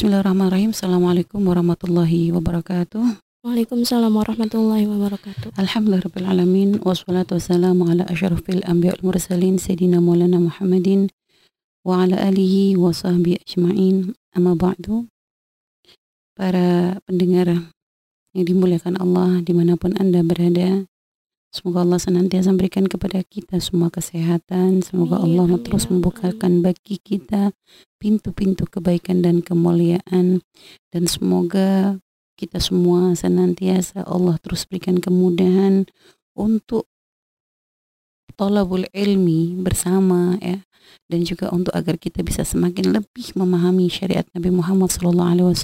Bismillahirrahmanirrahim. Assalamualaikum warahmatullahi wabarakatuh. Waalaikumsalam warahmatullahi wabarakatuh. Alhamdulillahirrahmanirrahim. Wassalatu wassalamu ala asyrafil anbiya wal mursalin Sayyidina Maulana Muhammadin wa ala alihi wa sahbihi ajma'in. Amma ba'du. Para pendengar yang dimuliakan Allah di mana pun Anda berada. Semoga Allah senantiasa memberikan kepada kita semua kesehatan. Semoga Allah terus membukakan bagi kita pintu-pintu kebaikan dan kemuliaan. Dan semoga kita semua senantiasa Allah terus berikan kemudahan untuk tolabul ilmi bersama ya. Dan juga untuk agar kita bisa semakin lebih memahami syariat Nabi Muhammad SAW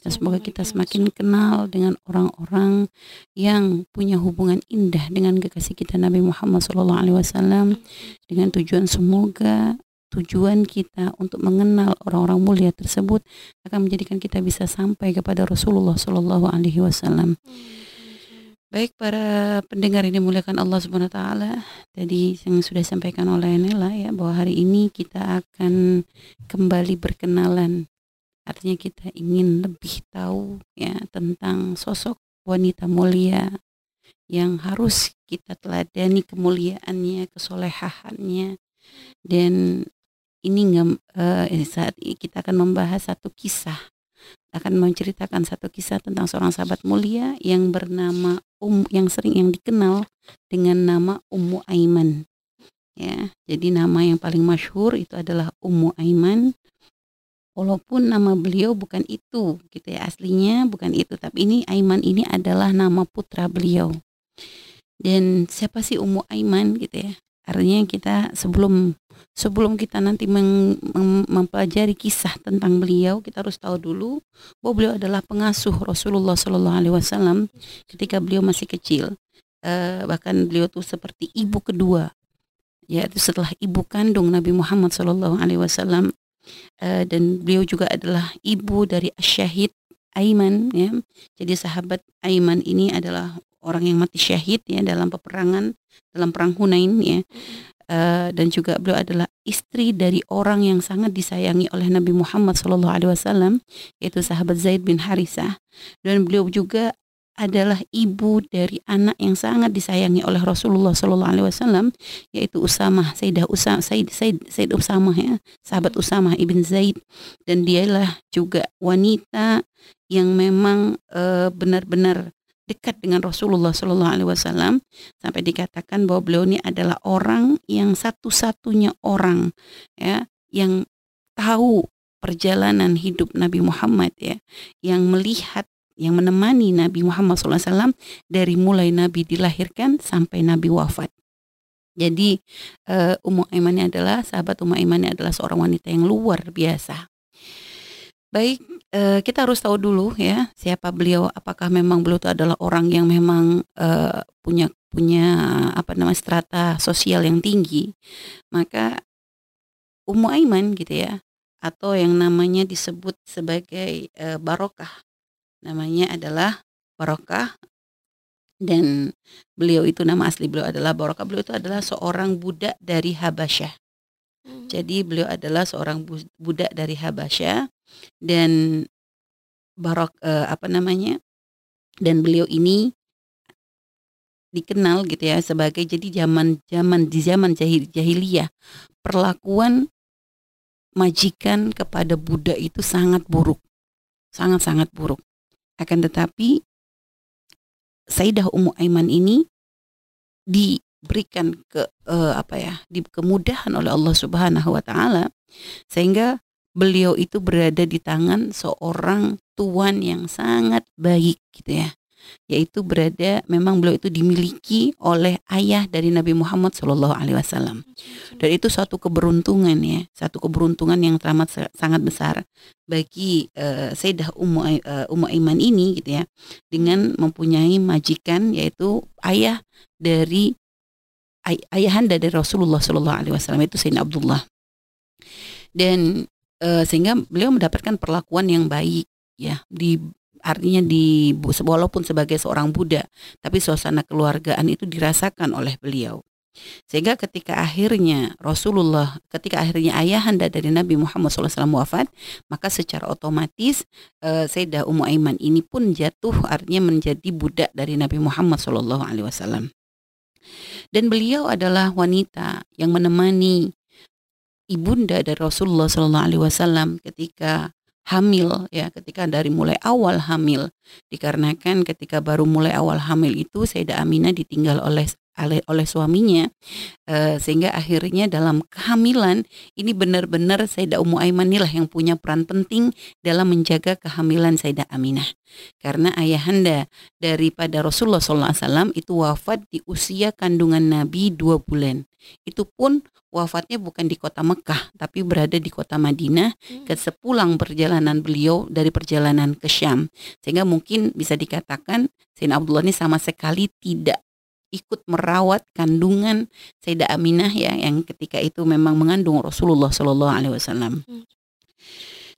dan semoga kita semakin kenal dengan orang-orang yang punya hubungan indah dengan kekasih kita Nabi Muhammad SAW dengan tujuan semoga tujuan kita untuk mengenal orang-orang mulia tersebut akan menjadikan kita bisa sampai kepada Rasulullah Shallallahu Alaihi Wasallam. Baik para pendengar ini muliakan Allah Subhanahu Taala. Tadi yang sudah disampaikan oleh Nela ya bahwa hari ini kita akan kembali berkenalan. Artinya kita ingin lebih tahu ya tentang sosok wanita mulia yang harus kita teladani kemuliaannya, kesolehahannya dan ini eh, saat kita akan membahas satu kisah akan menceritakan satu kisah tentang seorang sahabat mulia yang bernama Um yang sering yang dikenal dengan nama Ummu Aiman. Ya, jadi nama yang paling masyhur itu adalah Ummu Aiman. Walaupun nama beliau bukan itu, gitu ya aslinya bukan itu, tapi ini Aiman ini adalah nama putra beliau. Dan siapa sih Ummu Aiman gitu ya? Artinya kita sebelum sebelum kita nanti mempelajari kisah tentang beliau, kita harus tahu dulu bahwa beliau adalah pengasuh Rasulullah Shallallahu Alaihi Wasallam ketika beliau masih kecil. Eh, bahkan beliau tuh seperti ibu kedua, yaitu setelah ibu kandung Nabi Muhammad Shallallahu Alaihi Wasallam. Eh, dan beliau juga adalah ibu dari Syahid Aiman ya. Jadi sahabat Aiman ini adalah orang yang mati syahid ya dalam peperangan dalam perang Hunain ya. Eh, dan juga beliau adalah istri dari orang yang sangat disayangi oleh Nabi Muhammad SAW yaitu sahabat Zaid bin Harisah. Dan beliau juga adalah ibu dari anak yang sangat disayangi oleh Rasulullah SAW yaitu Usamah Sayyidah Usamah Said Said Said Usamah ya sahabat Usamah ibn Zaid. Dan dialah juga wanita yang memang eh, benar-benar dekat dengan Rasulullah Shallallahu Alaihi Wasallam sampai dikatakan bahwa beliau ini adalah orang yang satu-satunya orang ya yang tahu perjalanan hidup Nabi Muhammad ya yang melihat yang menemani Nabi Muhammad SAW dari mulai Nabi dilahirkan sampai Nabi wafat. Jadi uh, Ummu Aiman adalah sahabat Ummu Aiman adalah seorang wanita yang luar biasa. Baik, eh, kita harus tahu dulu ya siapa beliau. Apakah memang beliau itu adalah orang yang memang eh, punya punya apa namanya strata sosial yang tinggi. Maka Ummu Aiman gitu ya, atau yang namanya disebut sebagai eh, barokah. Namanya adalah barokah dan beliau itu nama asli beliau adalah barokah. Beliau itu adalah seorang budak dari Habasyah. Jadi beliau adalah seorang bu- budak dari Habasyah dan barok eh, apa namanya? Dan beliau ini dikenal gitu ya sebagai jadi zaman zaman di zaman jahil, jahiliyah perlakuan majikan kepada budak itu sangat buruk. Sangat-sangat buruk. Akan tetapi Sayyidah Ummu Aiman ini diberikan ke eh, apa ya di kemudahan oleh Allah Subhanahu wa taala sehingga beliau itu berada di tangan seorang tuan yang sangat baik gitu ya. Yaitu berada memang beliau itu dimiliki oleh ayah dari Nabi Muhammad Shallallahu Alaihi Wasallam. Dan itu suatu keberuntungan ya satu keberuntungan yang teramat sa- sangat besar bagi eh, Sayyidah Ummu, eh, Ummu Aiman ini gitu ya. Dengan mempunyai majikan yaitu ayah dari ay- ayahanda dari Rasulullah Shallallahu Alaihi Wasallam itu Sayyidina Abdullah. Dan eh, sehingga beliau mendapatkan perlakuan yang baik ya di artinya di walaupun sebagai seorang Buddha tapi suasana keluargaan itu dirasakan oleh beliau Sehingga ketika akhirnya Rasulullah, ketika akhirnya ayahanda dari Nabi Muhammad SAW wafat, maka secara otomatis uh, Sayyidah Ummu Aiman ini pun jatuh artinya menjadi budak dari Nabi Muhammad SAW. Dan beliau adalah wanita yang menemani ibunda dari Rasulullah SAW ketika hamil ya ketika dari mulai awal hamil. Dikarenakan ketika baru mulai awal hamil itu Sayyidah Aminah ditinggal oleh oleh, oleh suaminya uh, sehingga akhirnya dalam kehamilan ini benar-benar Sayyidah Ummu Aiman inilah yang punya peran penting dalam menjaga kehamilan Sayyidah Aminah. Karena ayahanda daripada Rasulullah SAW itu wafat di usia kandungan Nabi dua bulan. Itu pun wafatnya bukan di kota Mekah tapi berada di kota Madinah hmm. ke sepulang perjalanan beliau dari perjalanan ke Syam. Sehingga mungkin bisa dikatakan Sayyidina Abdullah ini sama sekali tidak ikut merawat kandungan Sayyidah Aminah ya yang ketika itu memang mengandung Rasulullah Shallallahu Alaihi Wasallam. Hmm.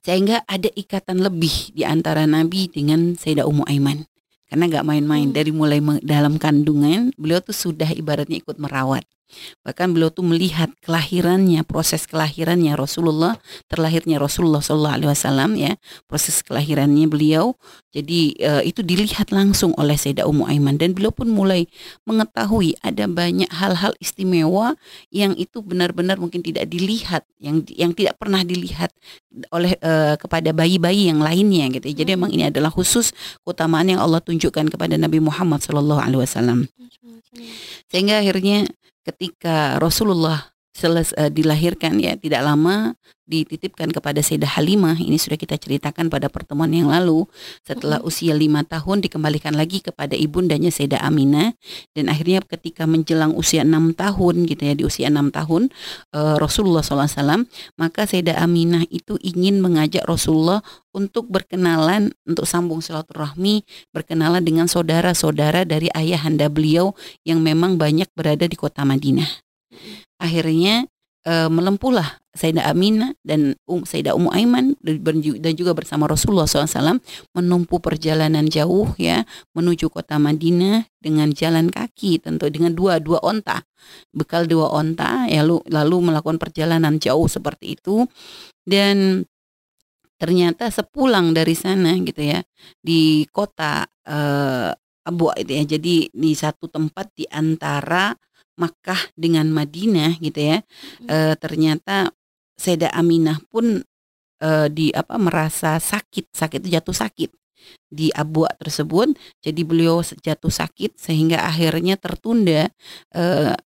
Sehingga ada ikatan lebih di antara Nabi dengan Sayyidah Ummu Aiman. Karena gak main-main hmm. dari mulai dalam kandungan beliau tuh sudah ibaratnya ikut merawat. Bahkan beliau tuh melihat kelahirannya, proses kelahirannya Rasulullah, terlahirnya Rasulullah Shallallahu Alaihi Wasallam ya, proses kelahirannya beliau. Jadi uh, itu dilihat langsung oleh Sayyidah Ummu Aiman dan beliau pun mulai mengetahui ada banyak hal-hal istimewa yang itu benar-benar mungkin tidak dilihat, yang yang tidak pernah dilihat oleh uh, kepada bayi-bayi yang lainnya gitu. Ya. Jadi memang ini adalah khusus keutamaan yang Allah tunjukkan kepada Nabi Muhammad Shallallahu Alaihi Wasallam. Sehingga akhirnya ketika Rasulullah seles, uh, dilahirkan ya tidak lama dititipkan kepada Sayyidah Halimah. Ini sudah kita ceritakan pada pertemuan yang lalu. Setelah usia lima tahun dikembalikan lagi kepada ibundanya Sayyidah Aminah. Dan akhirnya ketika menjelang usia enam tahun gitu ya di usia enam tahun uh, Rasulullah SAW maka Sayyidah Aminah itu ingin mengajak Rasulullah untuk berkenalan untuk sambung silaturahmi berkenalan dengan saudara-saudara dari ayahanda beliau yang memang banyak berada di kota Madinah akhirnya e, melempuhlah Sayyidah Aminah dan um, Sayyidah Ummu Aiman dan juga bersama Rasulullah SAW menempuh perjalanan jauh ya menuju kota Madinah dengan jalan kaki tentu dengan dua dua onta bekal dua onta ya lalu, lalu melakukan perjalanan jauh seperti itu. Dan ternyata sepulang dari sana gitu ya di kota uh, Abu itu ya jadi di satu tempat di antara Makkah dengan Madinah gitu ya. E, ternyata Sayyidah Aminah pun e, di apa merasa sakit sakit itu jatuh sakit di Abu tersebut. Jadi beliau jatuh sakit sehingga akhirnya tertunda e,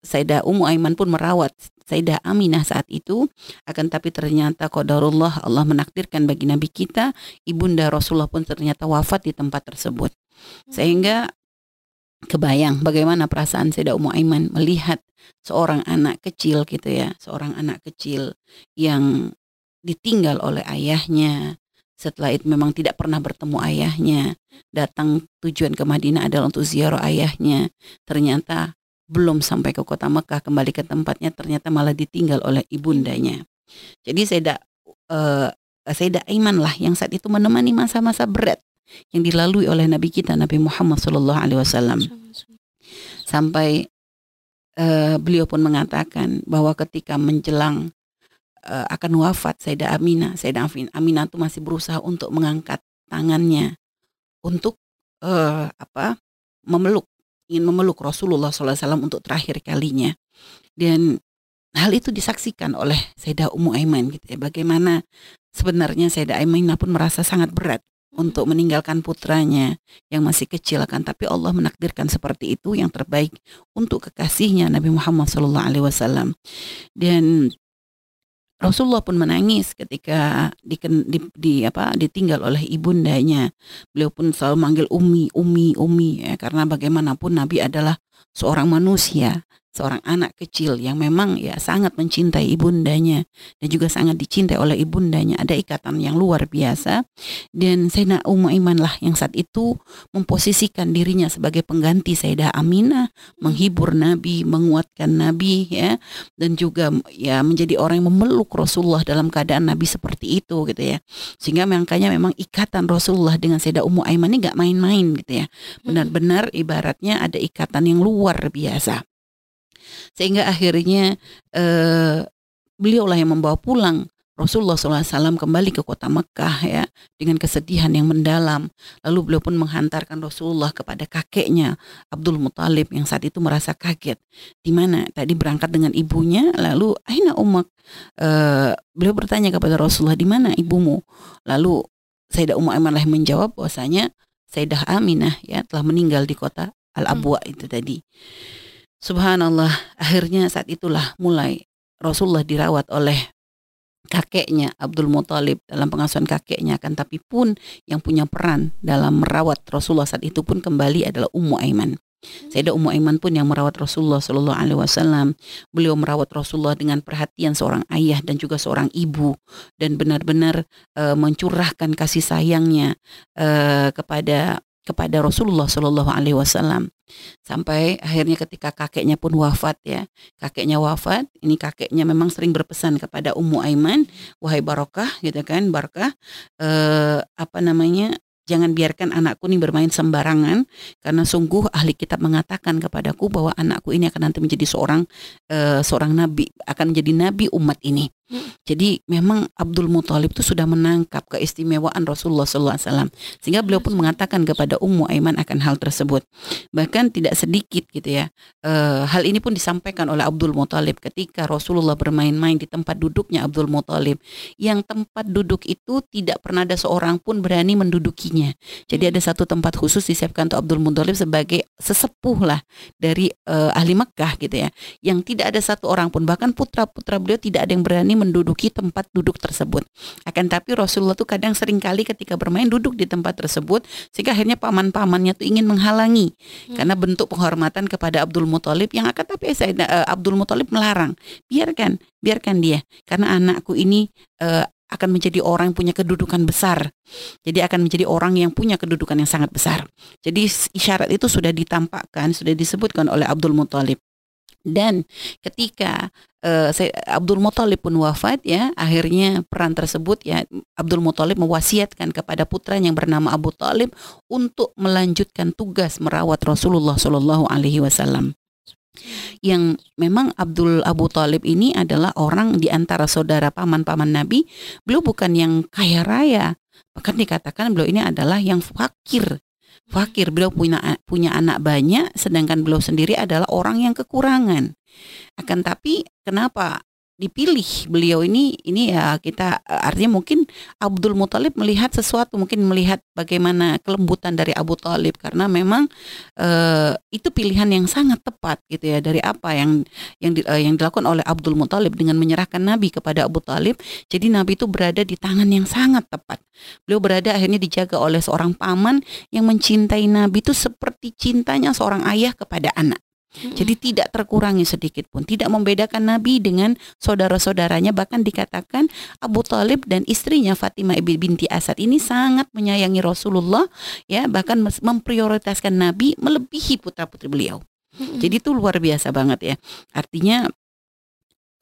Sayyidah Ummu Aiman pun merawat Sayyidah Aminah saat itu. Akan tapi ternyata qadarullah Allah menakdirkan bagi nabi kita ibunda Rasulullah pun ternyata wafat di tempat tersebut. Sehingga kebayang bagaimana perasaan Sayyidah Ummu Aiman melihat seorang anak kecil gitu ya, seorang anak kecil yang ditinggal oleh ayahnya. Setelah itu memang tidak pernah bertemu ayahnya. Datang tujuan ke Madinah adalah untuk ziarah ayahnya. Ternyata belum sampai ke kota Mekah kembali ke tempatnya ternyata malah ditinggal oleh ibundanya. Jadi Sayyidah uh, Sayyidah Aiman lah yang saat itu menemani masa-masa berat yang dilalui oleh Nabi kita Nabi Muhammad Shallallahu Alaihi Wasallam. Sampai uh, beliau pun mengatakan bahwa ketika menjelang uh, akan wafat Sayyidah Aminah Sayyidah Aminah itu masih berusaha untuk mengangkat tangannya untuk uh, apa memeluk ingin memeluk Rasulullah SAW untuk terakhir kalinya. Dan hal itu disaksikan oleh Sayyidah Ummu Aiman gitu ya. Bagaimana sebenarnya Sayyidah Aiman pun merasa sangat berat untuk meninggalkan putranya yang masih kecil kan. Tapi Allah menakdirkan seperti itu yang terbaik untuk kekasihnya Nabi Muhammad Shallallahu Alaihi Wasallam. Dan Rasulullah pun menangis ketika di, di, di apa ditinggal oleh ibundanya. Beliau pun selalu manggil umi, umi, umi ya. Karena bagaimanapun Nabi adalah seorang manusia seorang anak kecil yang memang ya sangat mencintai ibundanya dan juga sangat dicintai oleh ibundanya. Ada ikatan yang luar biasa. Dan Sayyidina Ummu Iman lah yang saat itu memposisikan dirinya sebagai pengganti Sayyidah Aminah menghibur Nabi menguatkan Nabi ya dan juga ya menjadi orang yang memeluk Rasulullah dalam keadaan Nabi seperti itu gitu ya. Sehingga makanya memang ikatan Rasulullah dengan Sayyidah Ummu Aiman ini gak main-main gitu ya. Benar-benar ibaratnya ada ikatan yang luar biasa Sehingga akhirnya eh, beliaulah yang membawa pulang Rasulullah SAW kembali ke kota Mekah ya dengan kesedihan yang mendalam. Lalu beliau pun menghantarkan Rasulullah kepada kakeknya Abdul Muthalib yang saat itu merasa kaget. Di mana tadi berangkat dengan ibunya, lalu Aina Umak. Uh, beliau bertanya kepada Rasulullah, di mana ibumu? Lalu Sayyidah Ummu Aiman menjawab bahwasanya Sayyidah Aminah ya telah meninggal di kota Al-Abwa hmm. itu tadi. Subhanallah, akhirnya saat itulah mulai Rasulullah dirawat oleh kakeknya Abdul Muthalib dalam pengasuhan kakeknya kan tapi pun yang punya peran dalam merawat Rasulullah saat itu pun kembali adalah Ummu Aiman. Sayyidah Ummu Aiman pun yang merawat Rasulullah Shallallahu Alaihi Wasallam. Beliau merawat Rasulullah dengan perhatian seorang ayah dan juga seorang ibu dan benar-benar uh, mencurahkan kasih sayangnya uh, kepada kepada Rasulullah Shallallahu Alaihi Wasallam sampai akhirnya ketika kakeknya pun wafat ya kakeknya wafat ini kakeknya memang sering berpesan kepada Ummu Aiman wahai Barokah gitu kan Barokah eh, apa namanya Jangan biarkan anakku ini bermain sembarangan karena sungguh ahli kitab mengatakan kepadaku bahwa anakku ini akan nanti menjadi seorang uh, seorang nabi, akan menjadi nabi umat ini. Jadi memang Abdul Muthalib itu sudah menangkap keistimewaan Rasulullah SAW sehingga beliau pun mengatakan kepada Ummu Aiman akan hal tersebut. Bahkan tidak sedikit gitu ya. E, hal ini pun disampaikan oleh Abdul Muthalib ketika Rasulullah bermain-main di tempat duduknya Abdul Muthalib. Yang tempat duduk itu tidak pernah ada seorang pun berani mendudukinya. Jadi ada satu tempat khusus disiapkan untuk Abdul Muthalib sebagai sesepuh lah dari e, ahli Mekah gitu ya. Yang tidak ada satu orang pun bahkan putra-putra beliau tidak ada yang berani menduduki tempat duduk tersebut. Akan tapi Rasulullah tuh kadang sering kali ketika bermain duduk di tempat tersebut sehingga akhirnya paman-pamannya tuh ingin menghalangi hmm. karena bentuk penghormatan kepada Abdul Muthalib yang akan tapi saya uh, Abdul Muthalib melarang. Biarkan, biarkan dia karena anakku ini uh, akan menjadi orang yang punya kedudukan besar. Jadi akan menjadi orang yang punya kedudukan yang sangat besar. Jadi isyarat itu sudah ditampakkan, sudah disebutkan oleh Abdul Muthalib. Dan ketika uh, Abdul Muthalib pun wafat ya, akhirnya peran tersebut ya Abdul Muthalib mewasiatkan kepada putranya yang bernama Abu Talib untuk melanjutkan tugas merawat Rasulullah Shallallahu Alaihi Wasallam. Yang memang Abdul Abu Talib ini adalah orang di antara saudara paman-paman Nabi, beliau bukan yang kaya raya, bahkan dikatakan beliau ini adalah yang fakir fakir, beliau punya punya anak banyak sedangkan beliau sendiri adalah orang yang kekurangan. Akan tapi kenapa dipilih. Beliau ini ini ya kita artinya mungkin Abdul Muthalib melihat sesuatu mungkin melihat bagaimana kelembutan dari Abu Talib karena memang uh, itu pilihan yang sangat tepat gitu ya dari apa yang yang di, uh, yang dilakukan oleh Abdul Muthalib dengan menyerahkan Nabi kepada Abu Talib jadi Nabi itu berada di tangan yang sangat tepat. Beliau berada akhirnya dijaga oleh seorang paman yang mencintai Nabi itu seperti cintanya seorang ayah kepada anak jadi tidak terkurangi sedikit pun, tidak membedakan Nabi dengan saudara-saudaranya. Bahkan dikatakan Abu Talib dan istrinya Fatimah binti Asad ini sangat menyayangi Rasulullah ya. Bahkan memprioritaskan Nabi melebihi putra-putri beliau. Jadi itu luar biasa banget ya. Artinya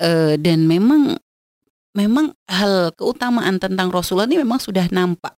uh, dan memang memang hal keutamaan tentang Rasulullah ini memang sudah nampak.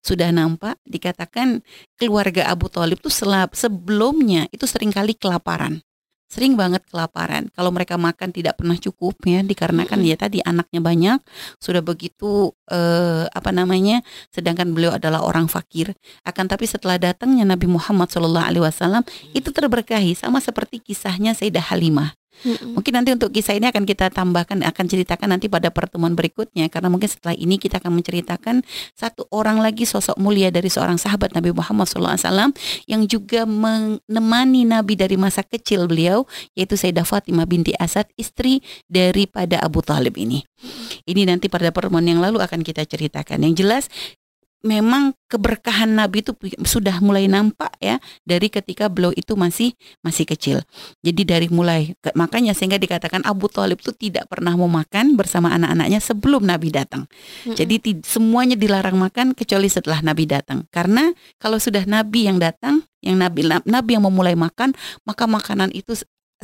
Sudah nampak dikatakan keluarga Abu Talib itu sebelumnya itu sering kali kelaparan. Sering banget kelaparan. Kalau mereka makan tidak pernah cukup ya dikarenakan ya tadi anaknya banyak, sudah begitu eh, apa namanya? sedangkan beliau adalah orang fakir. Akan tapi setelah datangnya Nabi Muhammad SAW itu terberkahi sama seperti kisahnya Sayyidah Halimah Mungkin nanti untuk kisah ini akan kita tambahkan, akan ceritakan nanti pada pertemuan berikutnya. Karena mungkin setelah ini kita akan menceritakan satu orang lagi sosok mulia dari seorang sahabat Nabi Muhammad SAW yang juga menemani Nabi dari masa kecil beliau, yaitu Sayyidah Fatimah binti Asad, istri daripada Abu Talib ini. Ini nanti pada pertemuan yang lalu akan kita ceritakan. Yang jelas memang keberkahan Nabi itu sudah mulai nampak ya dari ketika beliau itu masih masih kecil. Jadi dari mulai makanya sehingga dikatakan Abu Thalib itu tidak pernah mau makan bersama anak-anaknya sebelum Nabi datang. Mm-hmm. Jadi semuanya dilarang makan kecuali setelah Nabi datang. Karena kalau sudah Nabi yang datang, yang Nabi Nabi yang memulai makan, maka makanan itu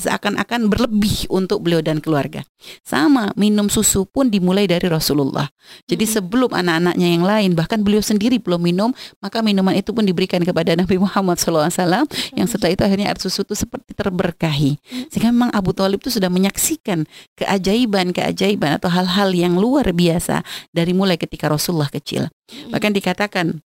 seakan-akan berlebih untuk beliau dan keluarga. Sama minum susu pun dimulai dari Rasulullah. Jadi hmm. sebelum anak-anaknya yang lain bahkan beliau sendiri belum minum, maka minuman itu pun diberikan kepada Nabi Muhammad SAW yang setelah itu akhirnya air susu itu seperti terberkahi. Sehingga memang Abu Talib itu sudah menyaksikan keajaiban-keajaiban atau hal-hal yang luar biasa dari mulai ketika Rasulullah kecil. Bahkan dikatakan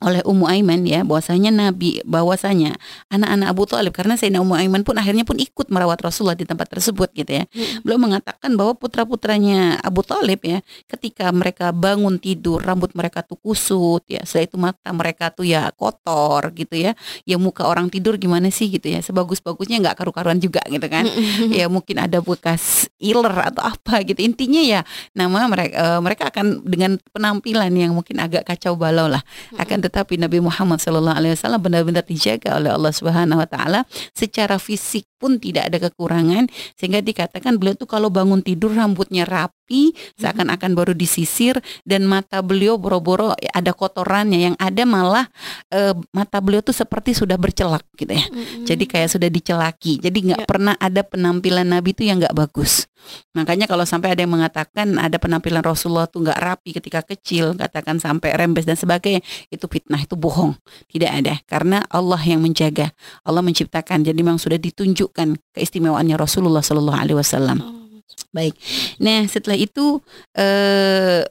oleh Ummu Aiman ya bahwasanya Nabi bahwasanya anak-anak Abu Thalib karena Sayyidina Ummu Aiman pun akhirnya pun ikut merawat Rasulullah di tempat tersebut gitu ya. Hmm. Beliau mengatakan bahwa putra-putranya Abu Thalib ya ketika mereka bangun tidur rambut mereka tuh kusut ya setelah itu mata mereka tuh ya kotor gitu ya. Ya muka orang tidur gimana sih gitu ya. Sebagus-bagusnya nggak karu-karuan juga gitu kan. ya mungkin ada bekas iler atau apa gitu. Intinya ya nama mereka uh, mereka akan dengan penampilan yang mungkin agak kacau balau lah akan tetapi Nabi Muhammad Sallallahu Alaihi Wasallam benar-benar dijaga oleh Allah Subhanahu Wa Taala. Secara fisik pun tidak ada kekurangan sehingga dikatakan beliau tuh kalau bangun tidur rambutnya rapi seakan-akan baru disisir dan mata beliau boro-boro ada kotorannya yang ada malah e, mata beliau tuh seperti sudah bercelak gitu ya. Mm-hmm. jadi kayak sudah dicelaki. Jadi nggak yeah. pernah ada penampilan Nabi itu yang nggak bagus. Makanya kalau sampai ada yang mengatakan ada penampilan Rasulullah tuh nggak rapi ketika kecil katakan sampai rembes dan sebagainya itu fitnah itu bohong. Tidak ada. Karena Allah yang menjaga. Allah menciptakan. Jadi memang sudah ditunjuk menunjukkan keistimewaannya Rasulullah Shallallahu Alaihi Wasallam. Oh, Baik. Nah setelah itu eh,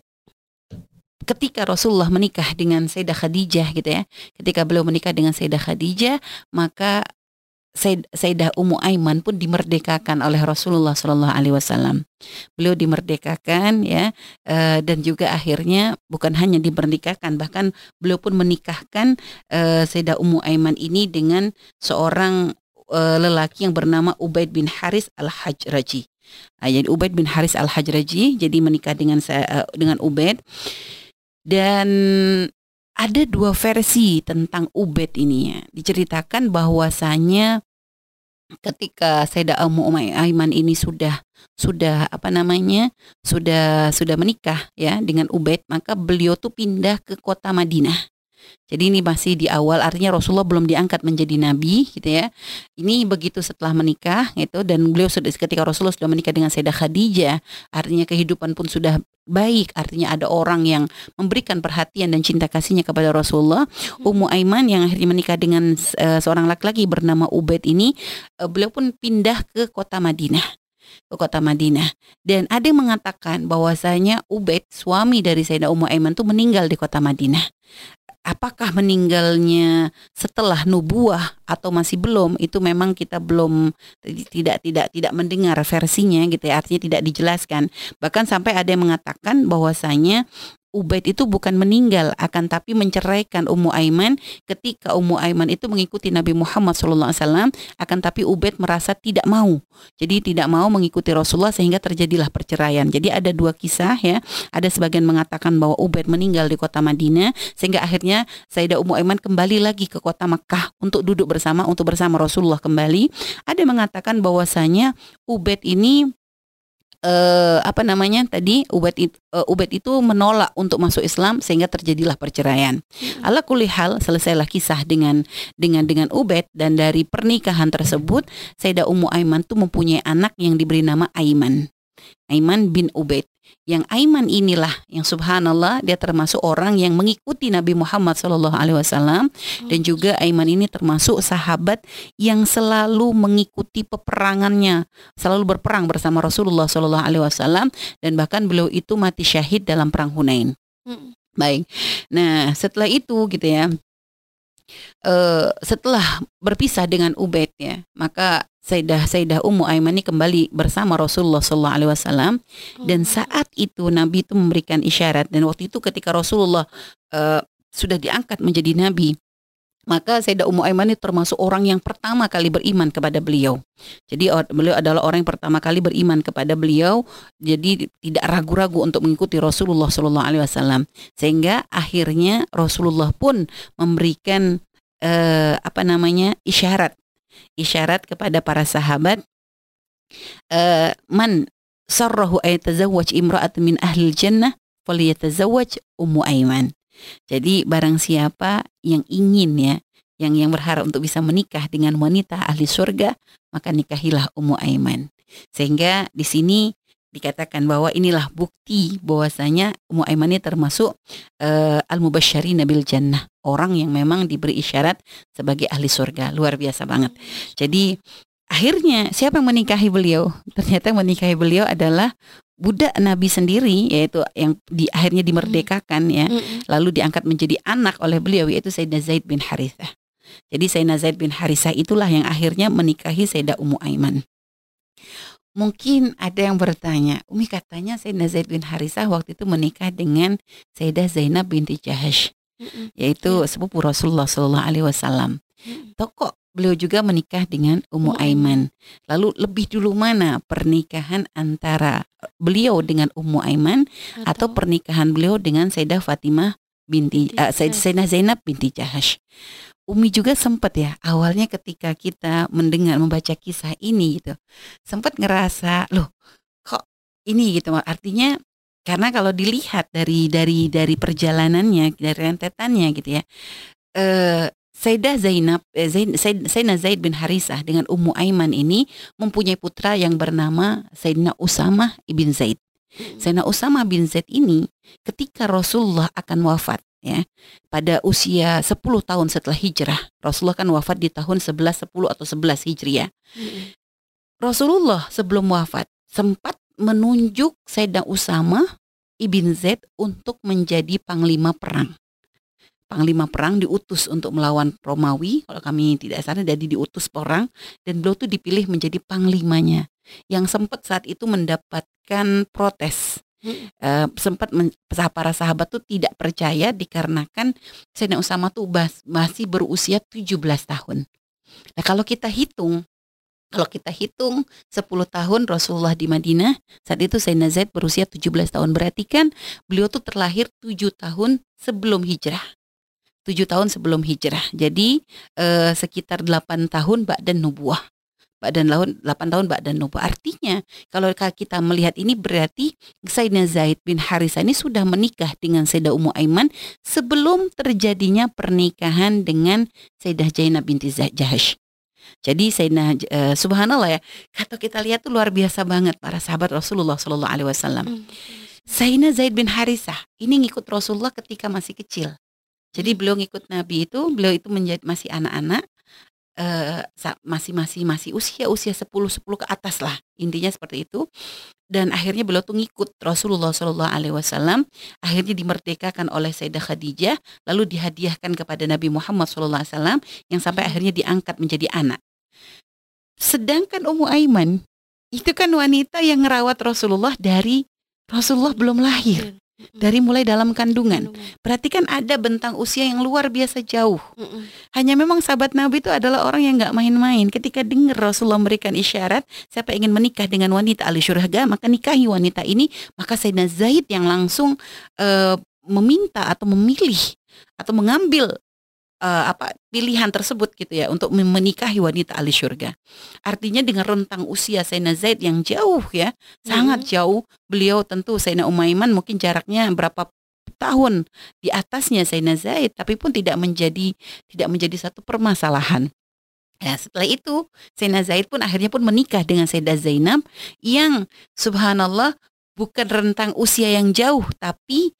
ketika Rasulullah menikah dengan Sayyidah Khadijah gitu ya, ketika beliau menikah dengan Sayyidah Khadijah, maka Sayyidah Ummu Aiman pun dimerdekakan oleh Rasulullah Shallallahu Alaihi Wasallam. Beliau dimerdekakan ya eh, dan juga akhirnya bukan hanya dimerdekakan bahkan beliau pun menikahkan uh, Sayyidah Ummu Aiman ini dengan seorang uh, lelaki yang bernama Ubaid bin Haris al-Hajraji. Uh, jadi Ubaid bin Haris al-Hajraji jadi menikah dengan dengan Ubaid dan ada dua versi tentang Ubaid ini ya. Diceritakan bahwasanya ketika Sayyidah Ummu Aiman ini sudah sudah apa namanya sudah sudah menikah ya dengan Ubaid maka beliau tuh pindah ke kota Madinah jadi ini masih di awal artinya Rasulullah belum diangkat menjadi nabi gitu ya. Ini begitu setelah menikah gitu dan beliau sudah ketika Rasulullah sudah menikah dengan Sayyidah Khadijah, artinya kehidupan pun sudah baik, artinya ada orang yang memberikan perhatian dan cinta kasihnya kepada Rasulullah. Ummu Aiman yang akhirnya menikah dengan uh, seorang laki-laki bernama Ubaid ini, uh, beliau pun pindah ke kota Madinah ke kota Madinah dan ada yang mengatakan bahwasanya Ubaid suami dari Sayyidah Ummu Aiman itu meninggal di kota Madinah apakah meninggalnya setelah nubuah atau masih belum? Itu memang kita belum tidak tidak tidak mendengar versinya gitu ya. Artinya tidak dijelaskan. Bahkan sampai ada yang mengatakan bahwasanya Ubaid itu bukan meninggal akan tapi menceraikan Ummu Aiman ketika Ummu Aiman itu mengikuti Nabi Muhammad SAW akan tapi Ubaid merasa tidak mau. Jadi tidak mau mengikuti Rasulullah sehingga terjadilah perceraian. Jadi ada dua kisah ya. Ada sebagian mengatakan bahwa Ubaid meninggal di kota Madinah sehingga akhirnya Sayyidah Ummu Aiman kembali lagi ke kota Makkah untuk duduk bersama untuk bersama Rasulullah kembali. Ada mengatakan bahwasanya Ubaid ini uh, apa namanya tadi Ubed itu, uh, Ubed itu menolak untuk masuk Islam sehingga terjadilah perceraian. Hmm. Ala kulihal selesailah kisah dengan dengan dengan Ubed dan dari pernikahan tersebut Sayyidah Ummu Aiman tuh mempunyai anak yang diberi nama Aiman. Aiman bin Ubaid. Yang Aiman inilah yang subhanallah dia termasuk orang yang mengikuti Nabi Muhammad Shallallahu Alaihi Wasallam dan juga Aiman ini termasuk sahabat yang selalu mengikuti peperangannya, selalu berperang bersama Rasulullah Shallallahu Alaihi Wasallam dan bahkan beliau itu mati syahid dalam perang Hunain. Hmm. Baik, nah setelah itu gitu ya, uh, setelah berpisah dengan Ubaid ya, maka Sayyidah Sayyidah Ummu Aiman ini kembali bersama Rasulullah Sallallahu Alaihi Wasallam dan oh. saat itu Nabi itu memberikan isyarat dan waktu itu ketika Rasulullah uh, sudah diangkat menjadi Nabi maka Sayyidah Ummu Aiman ini termasuk orang yang pertama kali beriman kepada beliau. Jadi beliau adalah orang yang pertama kali beriman kepada beliau, jadi tidak ragu-ragu untuk mengikuti Rasulullah Sallallahu Alaihi Wasallam. Sehingga akhirnya Rasulullah pun memberikan uh, apa namanya isyarat isyarat kepada para sahabat uh, man sarrahu ayatazawwaj imra'at min ahli jannah falyatazawwaj ummu aiman. Jadi barang siapa yang ingin ya yang yang berharap untuk bisa menikah dengan wanita ahli surga, maka nikahilah Ummu Aiman. Sehingga di sini dikatakan bahwa inilah bukti bahwasanya Ummu Aiman ini termasuk uh, al-mubasysyari nabil jannah, orang yang memang diberi isyarat sebagai ahli surga. Luar biasa banget. Jadi akhirnya siapa yang menikahi beliau? Ternyata menikahi beliau adalah budak Nabi sendiri yaitu yang di akhirnya dimerdekakan ya, lalu diangkat menjadi anak oleh beliau yaitu Sayyidina Zaid bin Harithah. Jadi Sayyidina Zaid bin Harithah itulah yang akhirnya menikahi Sayyidah Ummu Aiman. Mungkin ada yang bertanya, Umi katanya Sayyidina Zaid bin Harisah waktu itu menikah dengan Sayyidah Zainab binti Jahash, mm yaitu yeah. sepupu Rasulullah Shallallahu Alaihi Wasallam. Toko beliau juga menikah dengan Ummu Aiman. Lalu lebih dulu mana pernikahan antara beliau dengan Ummu Aiman atau, atau pernikahan beliau dengan Sayyidah Fatimah binti uh, Sayyidah Zainab binti Jahash? Umi juga sempat ya awalnya ketika kita mendengar membaca kisah ini gitu sempat ngerasa loh kok ini gitu artinya karena kalau dilihat dari dari dari perjalanannya dari rentetannya gitu ya eh Sayyidah Zainab eh, Zain, Sayyidina Zaid bin Harisah dengan Ummu Aiman ini mempunyai putra yang bernama Sayyidina Usama ibn Zaid. Hmm. Sayyidina Usama bin Zaid ini ketika Rasulullah akan wafat ya pada usia 10 tahun setelah hijrah Rasulullah kan wafat di tahun 11 10 atau 11 hijriah Rasulullah sebelum wafat sempat menunjuk Sayyidina Usama ibn Zaid untuk menjadi panglima perang panglima perang diutus untuk melawan Romawi kalau kami tidak salah jadi diutus perang dan beliau tuh dipilih menjadi panglimanya yang sempat saat itu mendapatkan protes uh, sempat men, para sahabat tuh tidak percaya dikarenakan Sayyidina Usama tuh bas, masih berusia 17 tahun. Nah, kalau kita hitung kalau kita hitung 10 tahun Rasulullah di Madinah, saat itu Sayyidina Zaid berusia 17 tahun. Berarti kan beliau tuh terlahir 7 tahun sebelum hijrah. 7 tahun sebelum hijrah. Jadi eh, sekitar 8 tahun Ba'dan Nubuah dan tahun 8 tahun dan Nubuah. Artinya kalau kita melihat ini berarti Sayyidina Zaid bin Harisa ini sudah menikah dengan Sayyidah Ummu Aiman sebelum terjadinya pernikahan dengan Sayyidah Zainab binti Jahash. Jadi Sayyidina uh, subhanallah ya, kata kita lihat tuh luar biasa banget para sahabat Rasulullah Shallallahu alaihi wasallam. Hmm. Sayyidina Zaid bin Harisah ini ngikut Rasulullah ketika masih kecil. Jadi beliau ngikut Nabi itu, beliau itu menjadi masih anak-anak uh, masih masih masih usia usia 10 10 ke atas lah intinya seperti itu. Dan akhirnya beliau tuh ngikut Rasulullah Shallallahu Alaihi Wasallam akhirnya dimerdekakan oleh Sayyidah Khadijah lalu dihadiahkan kepada Nabi Muhammad Shallallahu Alaihi Wasallam yang sampai hmm. akhirnya diangkat menjadi anak. Sedangkan Ummu Aiman itu kan wanita yang ngerawat Rasulullah dari Rasulullah belum lahir dari mulai dalam kandungan. Berarti kan ada bentang usia yang luar biasa jauh. Hanya memang sahabat Nabi itu adalah orang yang nggak main-main. Ketika dengar Rasulullah memberikan isyarat, siapa ingin menikah dengan wanita ahli syurga, maka nikahi wanita ini. Maka Sayyidina Zaid yang langsung uh, meminta atau memilih atau mengambil uh, apa pilihan tersebut gitu ya untuk menikahi wanita ahli syurga. Artinya dengan rentang usia Sayyidina Zaid yang jauh ya, hmm. sangat jauh. Beliau tentu Sayyidina Umaiman mungkin jaraknya berapa tahun di atasnya Sayyidina Zaid tapi pun tidak menjadi tidak menjadi satu permasalahan. Ya, setelah itu Sayyidina Zaid pun akhirnya pun menikah dengan Sayyidah Zainab yang subhanallah bukan rentang usia yang jauh tapi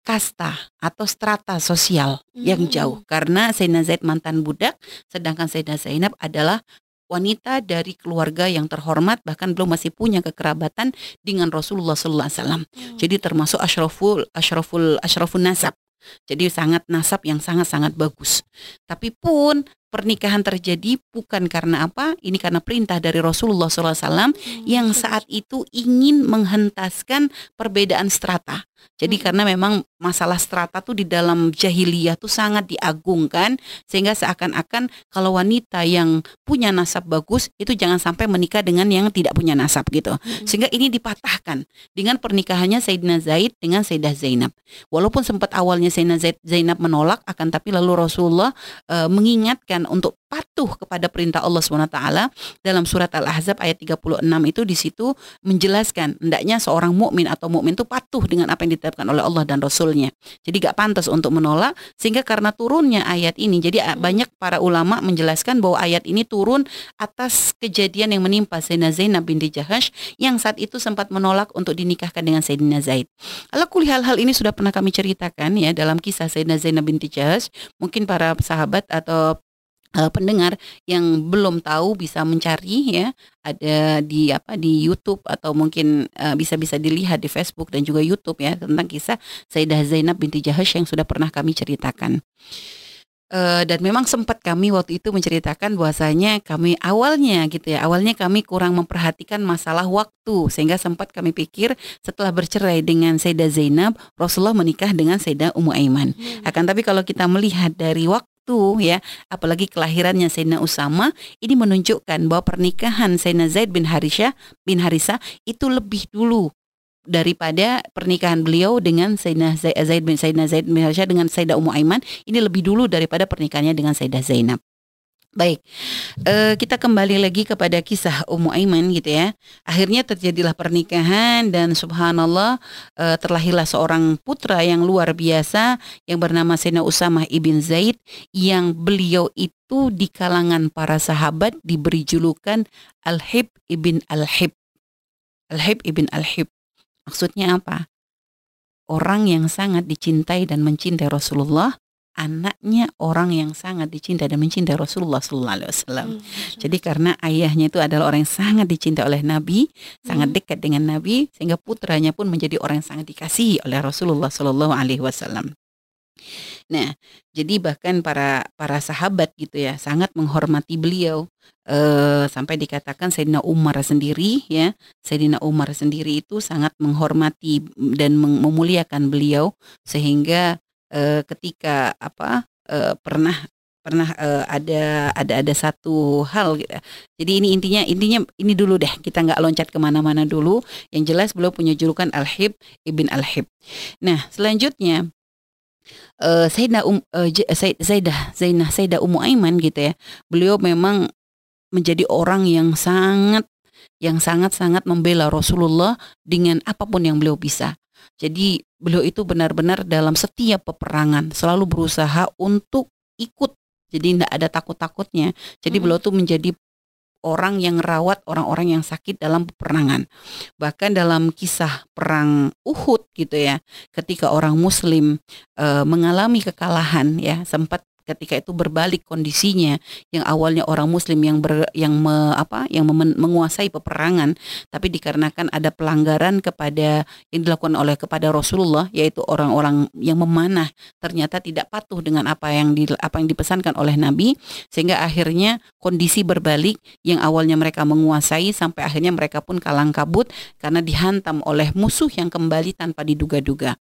kasta atau strata sosial hmm. yang jauh karena Sayyidina Zaid mantan budak sedangkan Sayyidina Zainab adalah wanita dari keluarga yang terhormat bahkan belum masih punya kekerabatan dengan Rasulullah sallallahu alaihi wasallam. Hmm. Jadi termasuk asyraful asyraful asyrafun nasab. Jadi sangat nasab yang sangat-sangat bagus. Tapi pun pernikahan terjadi bukan karena apa? Ini karena perintah dari Rasulullah SAW hmm. yang saat itu ingin menghentaskan perbedaan strata. Jadi hmm. karena memang masalah strata tuh di dalam jahiliyah tuh sangat diagungkan sehingga seakan-akan kalau wanita yang punya nasab bagus itu jangan sampai menikah dengan yang tidak punya nasab gitu. Hmm. Sehingga ini dipatahkan dengan pernikahannya Sayyidina Zaid dengan Sayyidah Zainab. Walaupun sempat awalnya Sayyidina Zaid, Zainab menolak akan tapi lalu Rasulullah e, mengingatkan untuk patuh kepada perintah Allah SWT dalam surat Al-Ahzab ayat 36 itu di situ menjelaskan hendaknya seorang mukmin atau mukmin itu patuh dengan apa yang ditetapkan oleh Allah dan Rasulnya. Jadi gak pantas untuk menolak sehingga karena turunnya ayat ini jadi banyak para ulama menjelaskan bahwa ayat ini turun atas kejadian yang menimpa Sayyidina Zainab binti Jahash yang saat itu sempat menolak untuk dinikahkan dengan Sayyidina Zaid. Ala hal-hal ini sudah pernah kami ceritakan ya dalam kisah Sayyidina Zainab binti Jahash. Mungkin para sahabat atau uh, pendengar yang belum tahu bisa mencari ya ada di apa di YouTube atau mungkin uh, bisa-bisa dilihat di Facebook dan juga YouTube ya tentang kisah Sayyidah Zainab binti Jahash yang sudah pernah kami ceritakan. Uh, dan memang sempat kami waktu itu menceritakan bahwasanya kami awalnya gitu ya awalnya kami kurang memperhatikan masalah waktu sehingga sempat kami pikir setelah bercerai dengan Sayyidah Zainab Rasulullah menikah dengan Sayyidah Ummu Aiman. Hmm. Akan tapi kalau kita melihat dari waktu ya apalagi kelahirannya Sayyidina Usama ini menunjukkan bahwa pernikahan Sayyidina Zaid bin Harisha bin Harisa itu lebih dulu daripada pernikahan beliau dengan Sayyidina Zaid bin Sayyidina Zaid bin Harisha dengan Sayyidah Ummu Aiman ini lebih dulu daripada pernikahannya dengan Sayyidah Zainab. Baik, uh, kita kembali lagi kepada kisah Ummu Aiman gitu ya. Akhirnya terjadilah pernikahan dan subhanallah uh, terlahirlah seorang putra yang luar biasa yang bernama Sayyidina Usamah ibn Zaid yang beliau itu di kalangan para sahabat diberi julukan Al-Hib ibn Al-Hib. Al-Hib ibn Al-Hib. Maksudnya apa? Orang yang sangat dicintai dan mencintai Rasulullah anaknya orang yang sangat dicintai dan mencintai Rasulullah Sallallahu Alaihi Wasallam. Hmm. Jadi karena ayahnya itu adalah orang yang sangat dicintai oleh Nabi, hmm. sangat dekat dengan Nabi, sehingga putranya pun menjadi orang yang sangat dikasihi oleh Rasulullah Sallallahu Alaihi Wasallam. Nah, jadi bahkan para para sahabat gitu ya sangat menghormati beliau eh, sampai dikatakan Sayyidina Umar sendiri ya, Sayyidina Umar sendiri itu sangat menghormati dan memuliakan beliau sehingga uh, ketika apa uh, pernah pernah uh, ada ada ada satu hal gitu. Jadi ini intinya intinya ini dulu deh kita nggak loncat ke mana-mana dulu. Yang jelas beliau punya julukan Al-Hib ibn Al-Hib. Nah selanjutnya uh, Sayyidah um, uh, Sayyidah Zainah Sayyidah Ummu Aiman gitu ya. Beliau memang menjadi orang yang sangat yang sangat-sangat membela Rasulullah dengan apa pun yang beliau bisa. Jadi beliau itu benar-benar dalam setiap peperangan selalu berusaha untuk ikut. Jadi tidak ada takut-takutnya. Jadi hmm. beliau tuh menjadi orang yang rawat orang-orang yang sakit dalam peperangan. Bahkan dalam kisah perang Uhud gitu ya, ketika orang muslim e, mengalami kekalahan ya, sempat ketika itu berbalik kondisinya yang awalnya orang muslim yang ber, yang me, apa yang memen, menguasai peperangan tapi dikarenakan ada pelanggaran kepada yang dilakukan oleh kepada Rasulullah yaitu orang-orang yang memanah ternyata tidak patuh dengan apa yang di, apa yang dipesankan oleh Nabi sehingga akhirnya kondisi berbalik yang awalnya mereka menguasai sampai akhirnya mereka pun kalang kabut karena dihantam oleh musuh yang kembali tanpa diduga-duga.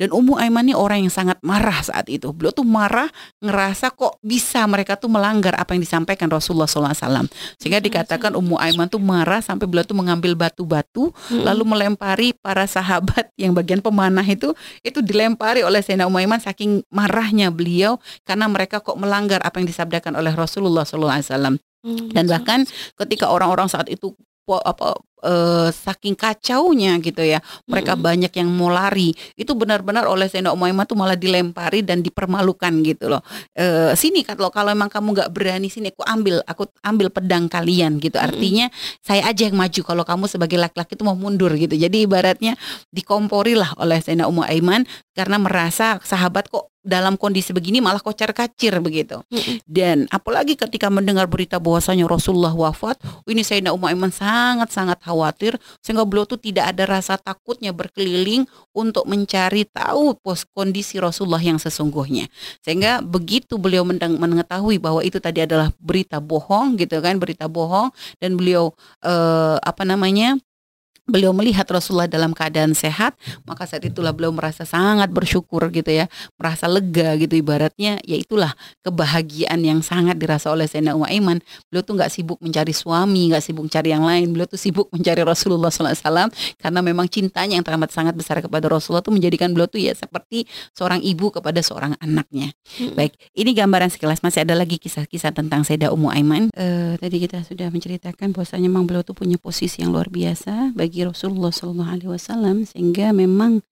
Dan Ummu Aiman ini orang yang sangat marah saat itu. Beliau tuh marah ngerasa kok bisa mereka tuh melanggar apa yang disampaikan Rasulullah SAW. Sehingga dikatakan Ummu Aiman tuh marah sampai beliau tuh mengambil batu-batu hmm. lalu melempari para sahabat yang bagian pemanah itu itu dilempari oleh Sayyidina Ummu Aiman saking marahnya beliau karena mereka kok melanggar apa yang disabdakan oleh Rasulullah SAW. Hmm, Dan bahkan ketika orang-orang saat itu apa uh, saking kacaunya gitu ya. Mereka hmm. banyak yang mau lari. Itu benar-benar oleh Sayyidina Umaymah tuh malah dilempari dan dipermalukan gitu loh. Uh, sini kalau kalau emang kamu nggak berani sini aku ambil aku ambil pedang kalian gitu. Artinya hmm. saya aja yang maju kalau kamu sebagai laki-laki itu mau mundur gitu. Jadi ibaratnya dikompori lah oleh Ummu Aiman karena merasa sahabat kok dalam kondisi begini malah kocar kacir begitu. Dan apalagi ketika mendengar berita bahwasanya Rasulullah wafat, ini Sayyidina Ummu Aiman sangat-sangat khawatir sehingga beliau tuh tidak ada rasa takutnya berkeliling untuk mencari tahu pos kondisi Rasulullah yang sesungguhnya. Sehingga begitu beliau mengetahui bahwa itu tadi adalah berita bohong gitu kan, berita bohong dan beliau eh, apa namanya? Beliau melihat Rasulullah dalam keadaan sehat, maka saat itulah beliau merasa sangat bersyukur gitu ya, merasa lega gitu ibaratnya, ya itulah kebahagiaan yang sangat dirasa oleh Sayyidina Umar Iman. Beliau tuh nggak sibuk mencari suami, nggak sibuk mencari yang lain, beliau tuh sibuk mencari Rasulullah SAW karena memang cintanya yang teramat sangat besar kepada Rasulullah tuh menjadikan beliau tuh ya seperti seorang ibu kepada seorang anaknya. Hmm. Baik, ini gambaran sekilas masih ada lagi kisah-kisah tentang Sayyidah Ummu Aiman. Uh, tadi kita sudah menceritakan bahwasanya memang beliau tuh punya posisi yang luar biasa bagi bagi Rasulullah Shallallahu Alaihi Wasallam sehingga memang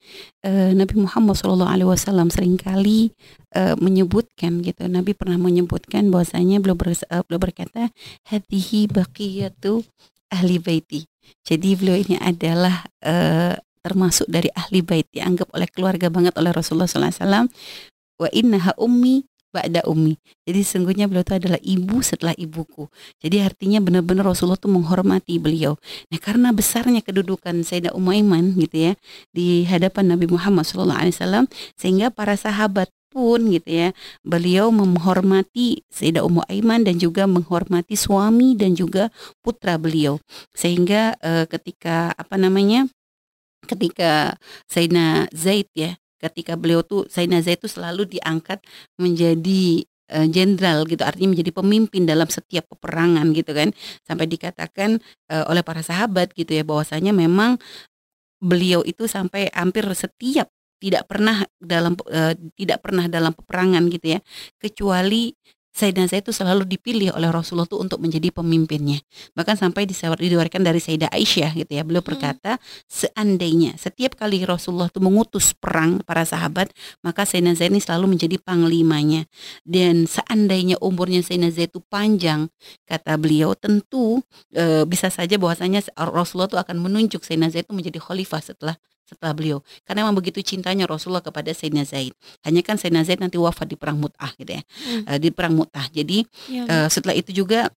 uh, Nabi Muhammad Shallallahu Alaihi Wasallam sering kali uh, menyebutkan gitu. Nabi pernah menyebutkan bahwasanya beliau, ber, uh, beliau berkata hatihi baqiyatu ahli baiti. Jadi beliau ini adalah uh, termasuk dari ahli bait dianggap oleh keluarga banget oleh Rasulullah Wasallam. Wa innaha ummi ba'da ummi. Jadi sesungguhnya beliau itu adalah ibu setelah ibuku. Jadi artinya benar-benar Rasulullah itu menghormati beliau. Nah, karena besarnya kedudukan Sayyidah Umayman gitu ya di hadapan Nabi Muhammad SAW sehingga para sahabat pun gitu ya beliau menghormati Sayyidah Ummu Aiman dan juga menghormati suami dan juga putra beliau sehingga e, ketika apa namanya ketika Sayyidina Zaid ya ketika beliau tuh Sayyidina Zaid itu selalu diangkat menjadi eh, jenderal gitu. Artinya menjadi pemimpin dalam setiap peperangan gitu kan. Sampai dikatakan uh, oleh para sahabat gitu ya bahwasanya memang beliau itu sampai hampir setiap tidak pernah dalam uh, tidak pernah dalam peperangan gitu ya. Kecuali Sayyidina Zaid itu selalu dipilih oleh Rasulullah itu untuk menjadi pemimpinnya. Bahkan sampai diriwayatkan dari Sayyidah Aisyah gitu ya. Beliau hmm. berkata, seandainya setiap kali Rasulullah itu mengutus perang para sahabat, maka Sayyidina Zaid ini selalu menjadi panglimanya. Dan seandainya umurnya Sayyidina Zaid itu panjang, kata beliau, tentu e, bisa saja bahwasanya Rasulullah itu akan menunjuk Sayyidina Zaid itu menjadi khalifah setelah setelah beliau. Karena memang begitu cintanya Rasulullah kepada Sayyidina Zaid. Hanya kan Sayyidina Zaid nanti wafat di perang Mut'ah gitu ya. Hmm. Uh, di perang Mut'ah. Jadi ya, uh, setelah itu juga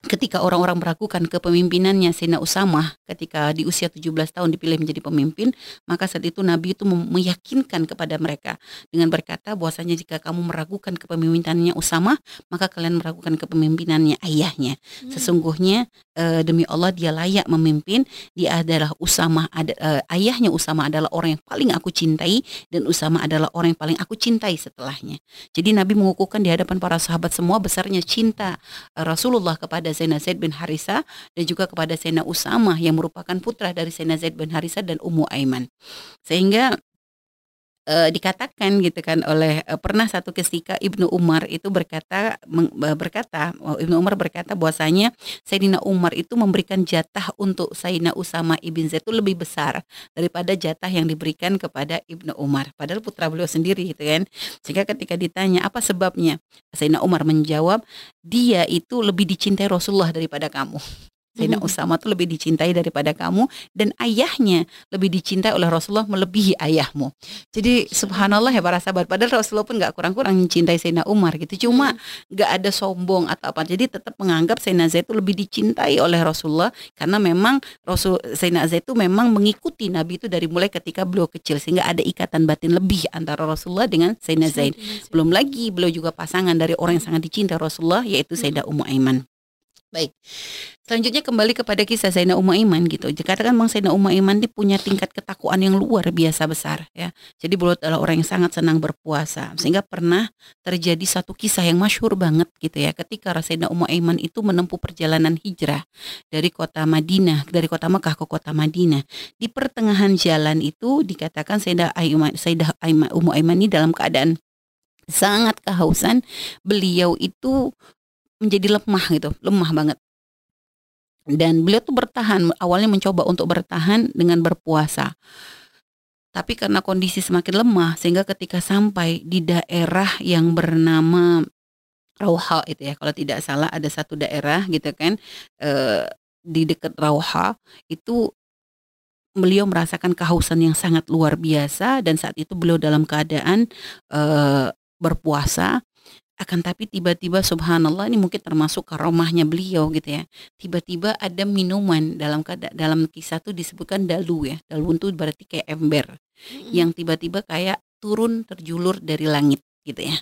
ketika orang-orang meragukan kepemimpinannya Sina Usamah ketika di usia 17 tahun dipilih menjadi pemimpin, maka saat itu Nabi itu meyakinkan kepada mereka dengan berkata bahwasanya jika kamu meragukan kepemimpinannya Usamah, maka kalian meragukan kepemimpinannya ayahnya. Hmm. Sesungguhnya e, demi Allah dia layak memimpin, dia adalah Usamah ada e, ayahnya Usamah adalah orang yang paling aku cintai dan Usamah adalah orang yang paling aku cintai setelahnya. Jadi Nabi mengukuhkan di hadapan para sahabat semua besarnya cinta e, Rasulullah kepada kepada Sayyidina Zaid bin Harisa dan juga kepada Sayyidina Usama yang merupakan putra dari Sayyidina Zaid bin Harisa dan Ummu Aiman. Sehingga uh, dikatakan gitu kan oleh uh, pernah satu ketika Ibnu Umar itu berkata uh, berkata oh, Ibnu Umar berkata bahwasanya Sayyidina Umar itu memberikan jatah untuk Sayyidina Usama ibn Zaid itu lebih besar daripada jatah yang diberikan kepada Ibnu Umar padahal putra beliau sendiri gitu kan. Sehingga ketika ditanya apa sebabnya? Sayyidina Umar menjawab dia itu lebih dicintai Rasulullah daripada kamu Sayyidina Usama tuh lebih dicintai daripada kamu dan ayahnya lebih dicintai oleh Rasulullah melebihi ayahmu. Jadi subhanallah ya para sahabat padahal Rasulullah pun nggak kurang-kurang mencintai Sayyidina Umar gitu. Cuma nggak ada sombong atau apa. Jadi tetap menganggap Sayyidina Zaid itu lebih dicintai oleh Rasulullah karena memang Rasul Sayyidina Zaid itu memang mengikuti Nabi itu dari mulai ketika beliau kecil sehingga ada ikatan batin lebih antara Rasulullah dengan Sayyidina Zaid. Belum lagi beliau juga pasangan dari orang yang sangat dicintai Rasulullah yaitu Sayyidah Ummu Aiman. Baik. Selanjutnya kembali kepada kisah Sayyidina Ummu Iman gitu. Dikatakan Bang Sayyidina Ummu Iman ini punya tingkat ketakuan yang luar biasa besar ya. Jadi beliau adalah orang yang sangat senang berpuasa. Sehingga pernah terjadi satu kisah yang masyhur banget gitu ya. Ketika Sayyidina Ummu Iman itu menempuh perjalanan hijrah dari kota Madinah, dari kota Mekah ke kota Madinah. Di pertengahan jalan itu dikatakan Sayyidah Ummu Iman ini dalam keadaan sangat kehausan. Beliau itu menjadi lemah gitu, lemah banget. Dan beliau tuh bertahan, awalnya mencoba untuk bertahan dengan berpuasa. Tapi karena kondisi semakin lemah, sehingga ketika sampai di daerah yang bernama Rauha itu ya, kalau tidak salah ada satu daerah gitu kan, eh, di dekat Rauha itu beliau merasakan kehausan yang sangat luar biasa dan saat itu beliau dalam keadaan eh, berpuasa akan tapi tiba-tiba subhanallah ini mungkin termasuk karomahnya beliau gitu ya. Tiba-tiba ada minuman dalam dalam kisah itu disebutkan dalu ya. Dalu itu berarti kayak ember. Hmm yang tiba-tiba kayak turun terjulur dari langit gitu ya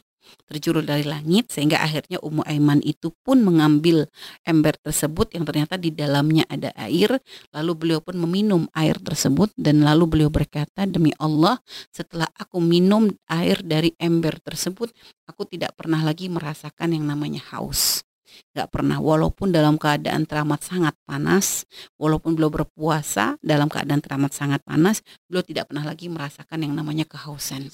terjurul dari langit sehingga akhirnya Ummu Aiman itu pun mengambil ember tersebut yang ternyata di dalamnya ada air. Lalu beliau pun meminum air tersebut dan lalu beliau berkata demi Allah setelah aku minum air dari ember tersebut aku tidak pernah lagi merasakan yang namanya haus nggak pernah. Walaupun dalam keadaan teramat sangat panas walaupun beliau berpuasa dalam keadaan teramat sangat panas beliau tidak pernah lagi merasakan yang namanya kehausan.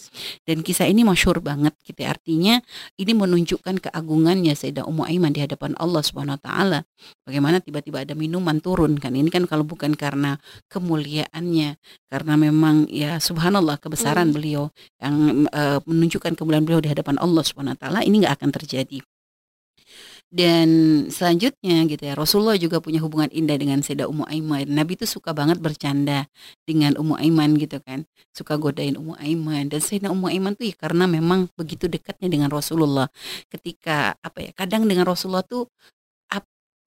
Dan kisah ini masyur banget gitu artinya ini menunjukkan keagungannya Sayyidah Ummu Aiman di hadapan Allah Subhanahu wa taala. Bagaimana tiba-tiba ada minuman turun kan? Ini kan kalau bukan karena kemuliaannya karena memang ya subhanallah kebesaran hmm. beliau yang uh, menunjukkan kemuliaan beliau di hadapan Allah Subhanahu wa taala ini nggak akan terjadi dan selanjutnya gitu ya Rasulullah juga punya hubungan indah dengan Sayyidah Ummu Aiman. Nabi itu suka banget bercanda dengan Ummu Aiman gitu kan. Suka godain Ummu Aiman dan Sayyidah Ummu Aiman tuh ya karena memang begitu dekatnya dengan Rasulullah. Ketika apa ya kadang dengan Rasulullah tuh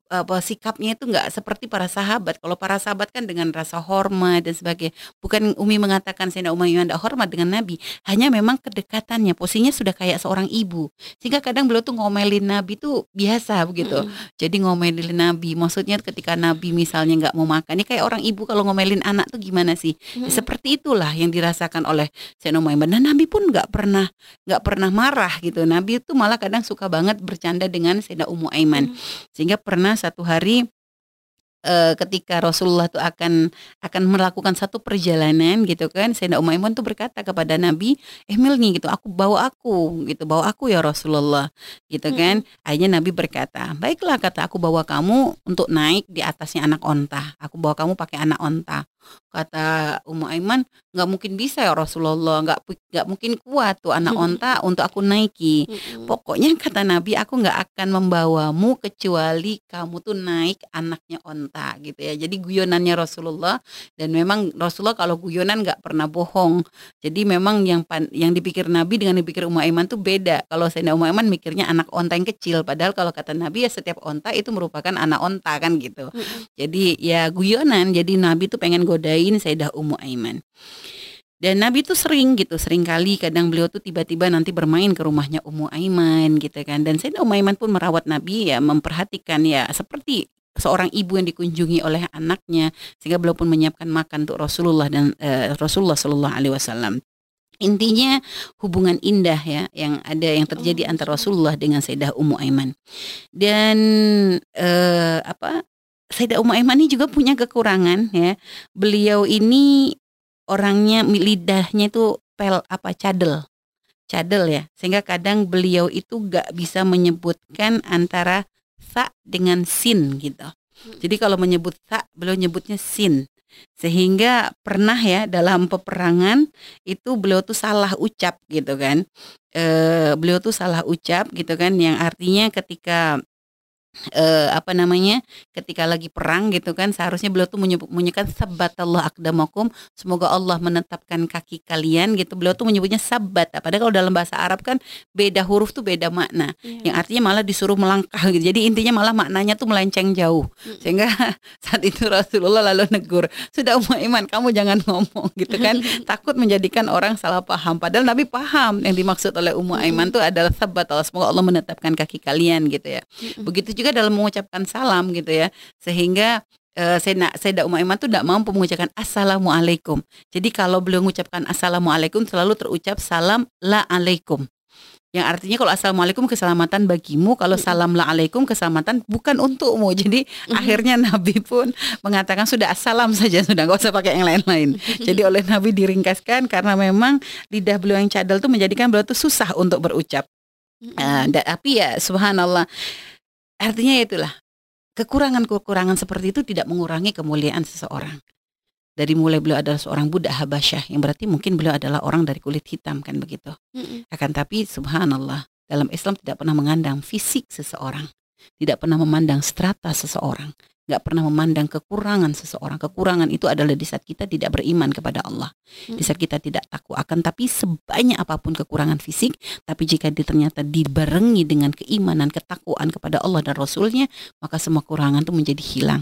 apa sikapnya itu nggak seperti para sahabat. Kalau para sahabat kan dengan rasa hormat dan sebagainya. Bukan Umi mengatakan Sayyidina Umar tidak hormat dengan Nabi, hanya memang kedekatannya, posisinya sudah kayak seorang ibu. Sehingga kadang beliau tuh ngomelin Nabi tuh biasa begitu. Mm. Jadi ngomelin Nabi, maksudnya ketika Nabi misalnya nggak mau makan, ini kayak orang ibu kalau ngomelin anak tuh gimana sih? Mm. seperti itulah yang dirasakan oleh Sayyidina Umar. Dan Nabi pun nggak pernah nggak pernah marah gitu. Nabi itu malah kadang suka banget bercanda dengan Sayyidina Ummu Aiman. Mm. Sehingga pernah satu hari uh, ketika Rasulullah itu akan akan melakukan satu perjalanan gitu kan Sayyidina Umayman tuh berkata kepada Nabi eh nih gitu aku bawa aku gitu bawa aku ya Rasulullah gitu kan hmm. akhirnya Nabi berkata baiklah kata aku bawa kamu untuk naik di atasnya anak onta aku bawa kamu pakai anak onta kata Ummu Aiman nggak mungkin bisa ya Rasulullah nggak nggak mungkin kuat tuh anak onta untuk aku naiki. Pokoknya kata Nabi aku nggak akan membawamu kecuali kamu tuh naik anaknya onta gitu ya. Jadi guyonannya Rasulullah dan memang Rasulullah kalau guyonan nggak pernah bohong. Jadi memang yang pan, yang dipikir Nabi dengan dipikir Ummu Aiman tuh beda. Kalau saya Ummu Aiman mikirnya anak onta yang kecil padahal kalau kata Nabi ya setiap onta itu merupakan anak onta kan gitu. Jadi ya guyonan jadi Nabi tuh pengen godain Sayyidah Ummu Aiman. Dan Nabi tuh sering gitu, sering kali kadang beliau tuh tiba-tiba nanti bermain ke rumahnya Ummu Aiman gitu kan. Dan Sayyidah Ummu Aiman pun merawat Nabi ya, memperhatikan ya seperti seorang ibu yang dikunjungi oleh anaknya sehingga beliau pun menyiapkan makan untuk Rasulullah dan uh, Rasulullah Shallallahu alaihi wasallam. Intinya hubungan indah ya yang ada yang terjadi oh, antara Rasulullah dengan Sayyidah Ummu Aiman. Dan uh, apa Sayyidah Ummu Aiman ini juga punya kekurangan ya. Beliau ini orangnya lidahnya itu pel apa cadel. Cadel ya. Sehingga kadang beliau itu gak bisa menyebutkan antara sa dengan sin gitu. Hmm. Jadi kalau menyebut sa beliau nyebutnya sin. Sehingga pernah ya dalam peperangan itu beliau tuh salah ucap gitu kan. E, beliau tuh salah ucap gitu kan yang artinya ketika uh, apa namanya ketika lagi perang gitu kan seharusnya beliau tuh menyebut menyebutkan Allah akdamakum semoga Allah menetapkan kaki kalian gitu. Beliau tuh menyebutnya sabat padahal kalau dalam bahasa Arab kan beda huruf tuh beda makna. Yeah. yang artinya malah disuruh melangkah gitu. Jadi intinya malah maknanya tuh melenceng jauh. Mm. sehingga saat itu Rasulullah lalu negur sudah umat iman kamu jangan ngomong gitu kan. Takut menjadikan orang salah paham. Padahal Nabi paham. Yang dimaksud oleh Ummu Aiman tuh adalah sabat Allah semoga Allah menetapkan kaki kalian gitu ya. Begitu juga juga dalam mengucapkan salam gitu ya. Sehingga uh, saya Sayyidah Umar Iman tuh tidak mampu mengucapkan assalamualaikum. Jadi kalau beliau mengucapkan assalamualaikum selalu terucap salam la alaikum. Yang artinya kalau assalamualaikum keselamatan bagimu, kalau salam la alaikum keselamatan bukan untukmu. Jadi akhirnya Nabi pun mengatakan sudah assalam saja sudah nggak usah pakai yang lain-lain. Jadi oleh Nabi diringkaskan karena memang lidah beliau yang cadel tuh menjadikan beliau tuh susah untuk berucap. Uh, tapi ya subhanallah Artinya itulah kekurangan-kekurangan seperti itu tidak mengurangi kemuliaan seseorang. Dari mulai beliau adalah seorang budak Habasyah yang berarti mungkin beliau adalah orang dari kulit hitam kan begitu. Mm-mm. Akan tapi subhanallah dalam Islam tidak pernah mengandang fisik seseorang, tidak pernah memandang strata seseorang, nggak pernah memandang kekurangan seseorang. Kekurangan itu adalah di saat kita tidak beriman kepada Allah. Di saat kita tidak takut akan tapi sebanyak apa pun kekurangan fisik, tapi jika dia ternyata dibarengi dengan keimanan, ketakwaan kepada Allah dan Rasulnya, maka semua kekurangan itu menjadi hilang.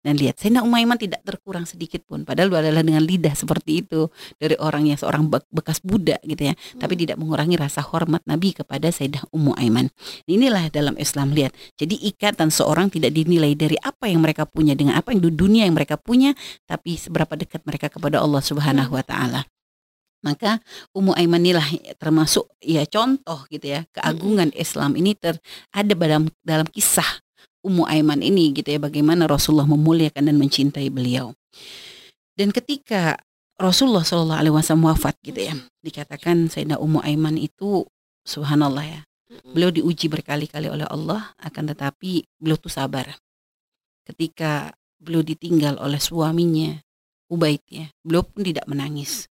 Dan lihat, Sayyidina Umaiman tidak terkurang sedikit pun. Padahal adalah dengan lidah seperti itu dari orang yang seorang bekas budak gitu ya. Hmm. Tapi tidak mengurangi rasa hormat Nabi kepada Sayyidah Ummu Aiman. Inilah dalam Islam lihat. Jadi ikatan seorang tidak dinilai dari apa yang mereka punya dengan apa yang dunia yang mereka punya, tapi seberapa dekat mereka kepada Allah Subhanahu wa taala. Maka Ummu Aiman inilah termasuk ya contoh gitu ya keagungan Islam ini ter ada dalam dalam kisah Ummu Aiman ini gitu ya bagaimana Rasulullah memuliakan dan mencintai beliau. Dan ketika Rasulullah Shallallahu Alaihi Wasallam wafat gitu ya dikatakan Sayyidah Ummu Aiman itu Subhanallah ya beliau diuji berkali-kali oleh Allah akan tetapi beliau tuh sabar. Ketika beliau ditinggal oleh suaminya Ubaid ya beliau pun tidak menangis.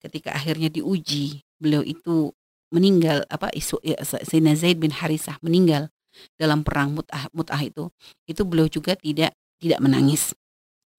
Ketika akhirnya diuji beliau itu meninggal apa isu ya, Sayyidina Zaid bin Harisah meninggal dalam perang mut'ah mut'ah itu itu beliau juga tidak tidak menangis.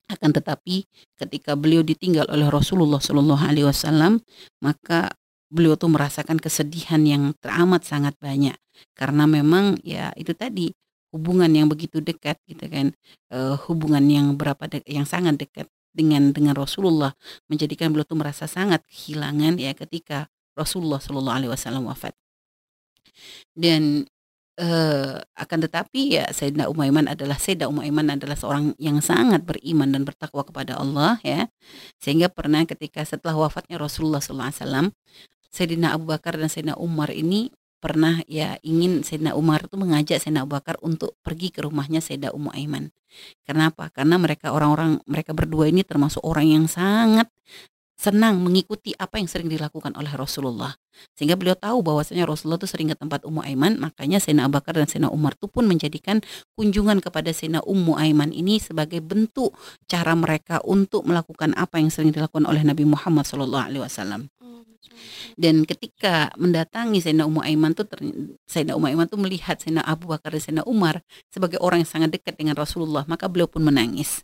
Akan tetapi ketika beliau ditinggal oleh Rasulullah Shallallahu Alaihi Wasallam maka beliau tuh merasakan kesedihan yang teramat sangat banyak. Karena memang ya itu tadi hubungan yang begitu dekat gitu kan uh, hubungan yang berapa yang sangat dekat dengan dengan Rasulullah menjadikan beliau tuh merasa sangat kehilangan ya ketika Rasulullah Shallallahu Alaihi Wasallam wafat. Dan Uh, akan tetapi ya Sayyidina Umaiman adalah Sayyidina Umaiman adalah seorang yang sangat beriman dan bertakwa kepada Allah ya. Sehingga pernah ketika setelah wafatnya Rasulullah SAW, Sayyidina Abu Bakar dan Sayyidina Umar ini pernah ya ingin Sayyidina Umar itu mengajak Sayyidina Abu Bakar untuk pergi ke rumahnya Sayyidina Ummu Aiman. Kenapa? Karena mereka orang-orang mereka berdua ini termasuk orang yang sangat senang mengikuti apa yang sering dilakukan oleh Rasulullah. Sehingga beliau tahu bahwasanya Rasulullah itu sering ke tempat Ummu Aiman, makanya Sayyidina Abu Bakar dan Sayyidina Umar itu pun menjadikan kunjungan kepada Sayyidina Ummu Aiman ini sebagai bentuk cara mereka untuk melakukan apa yang sering dilakukan oleh Nabi Muhammad SAW. Oh, dan ketika mendatangi Sayyidina Ummu Aiman tuh Sayyidina Ummu Aiman tuh melihat Sayyidina Abu Bakar dan Sayyidina Umar sebagai orang yang sangat dekat dengan Rasulullah, maka beliau pun menangis.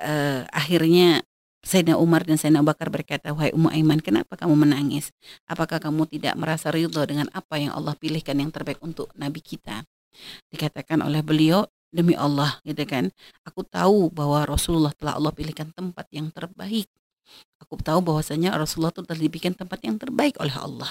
Uh, akhirnya Sayyidina Umar dan Sayyidina Bakar berkata, Wahai Ummu Aiman, kenapa kamu menangis? Apakah kamu tidak merasa ridho dengan apa yang Allah pilihkan yang terbaik untuk Nabi kita? Dikatakan oleh beliau, demi Allah gitu kan, aku tahu bahwa Rasulullah telah Allah pilihkan tempat yang terbaik. Aku tahu bahwasanya Rasulullah itu telah dibikin tempat yang terbaik oleh Allah.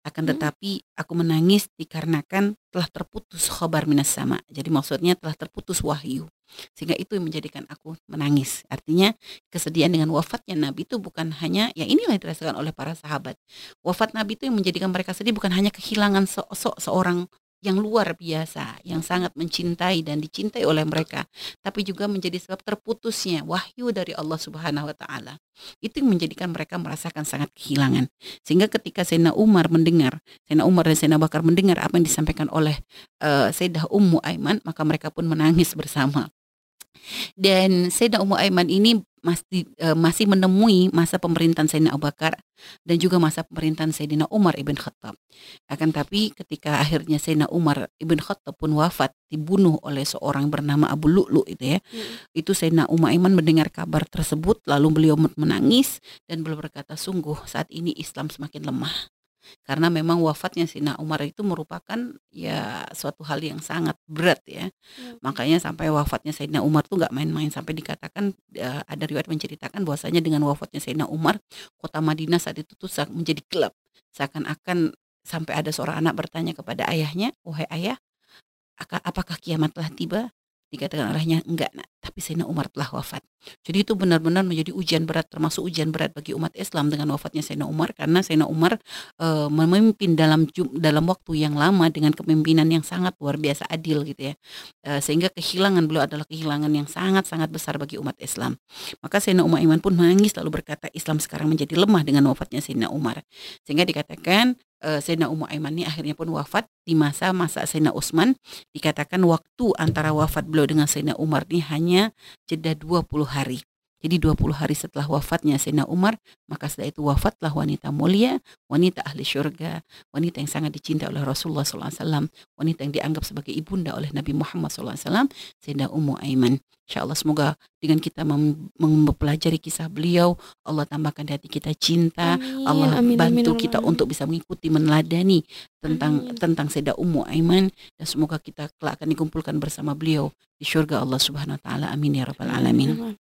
Akan hmm. tetapi aku menangis dikarenakan telah terputus khobar minas sama. Jadi maksudnya telah terputus wahyu. Sehingga itu yang menjadikan aku menangis. Artinya kesedihan dengan wafatnya Nabi itu bukan hanya, ya inilah yang dirasakan oleh para sahabat. Wafat Nabi itu yang menjadikan mereka sedih bukan hanya kehilangan se se seorang yang luar biasa, yang sangat mencintai dan dicintai oleh mereka, tapi juga menjadi sebab terputusnya wahyu dari Allah Subhanahu wa taala. Itu yang menjadikan mereka merasakan sangat kehilangan. Sehingga ketika Sayyidina Umar mendengar, Sayyidina Umar dan Sayyidina Bakar mendengar apa yang disampaikan oleh uh, Sayyidah Ummu Aiman, maka mereka pun menangis bersama. Dan Sayyidina Ummu Aiman ini masih uh, masih menemui masa pemerintahan Sayyidina Abu Bakar dan juga masa pemerintahan Sayyidina Umar ibn Khattab. Akan tapi ketika akhirnya Sayyidina Umar ibn Khattab pun wafat dibunuh oleh seorang bernama Abu Lu'lu itu ya. Hmm. Itu Sayyidina Umar Aiman mendengar kabar tersebut lalu beliau menangis dan beliau berkata sungguh saat ini Islam semakin lemah karena memang wafatnya Sina Umar itu merupakan ya suatu hal yang sangat berat ya. Hmm. Makanya sampai wafatnya Sayyidina Umar tuh nggak main-main sampai dikatakan uh, ada riwayat menceritakan bahwasanya dengan wafatnya Sayyidina Umar kota Madinah saat itu tuh menjadi gelap. Seakan-akan sampai ada seorang anak bertanya kepada ayahnya, "Wahai ayah, apakah kiamat telah tiba?" Dikatakan olehnya enggak nak, tapi Sayyidina Umar telah wafat. Jadi itu benar-benar menjadi ujian berat termasuk ujian berat bagi umat Islam dengan wafatnya Sayyidina Umar karena Sayyidina Umar e, memimpin dalam dalam waktu yang lama dengan kepemimpinan yang sangat luar biasa adil gitu ya. E, sehingga kehilangan beliau adalah kehilangan yang sangat-sangat besar bagi umat Islam. Maka Sayyidina Umar Iman pun menangis lalu berkata Islam sekarang menjadi lemah dengan wafatnya Sayyidina Umar. Sehingga dikatakan uh, Sayyidina Ummu Aiman ini akhirnya pun wafat di masa-masa Sayyidina Utsman dikatakan waktu antara wafat beliau dengan Sayyidina Umar ini hanya jeda 20 hari. Jadi 20 hari setelah wafatnya Sayyidina Umar, maka setelah itu wafatlah wanita mulia, wanita ahli syurga, wanita yang sangat dicintai oleh Rasulullah SAW, wanita yang dianggap sebagai ibunda oleh Nabi Muhammad SAW, Sayyidina Ummu Aiman. Insya Allah semoga dengan kita mem- mempelajari kisah beliau, Allah tambahkan di hati kita cinta, Amin, Allah amin, bantu amin, kita amin. untuk bisa mengikuti, meneladani tentang Amin. tentang Sayyidah Ummu Aiman dan semoga kita kelak akan dikumpulkan bersama beliau di syurga Allah Subhanahu wa taala. Amin ya rabbal alamin. Amin.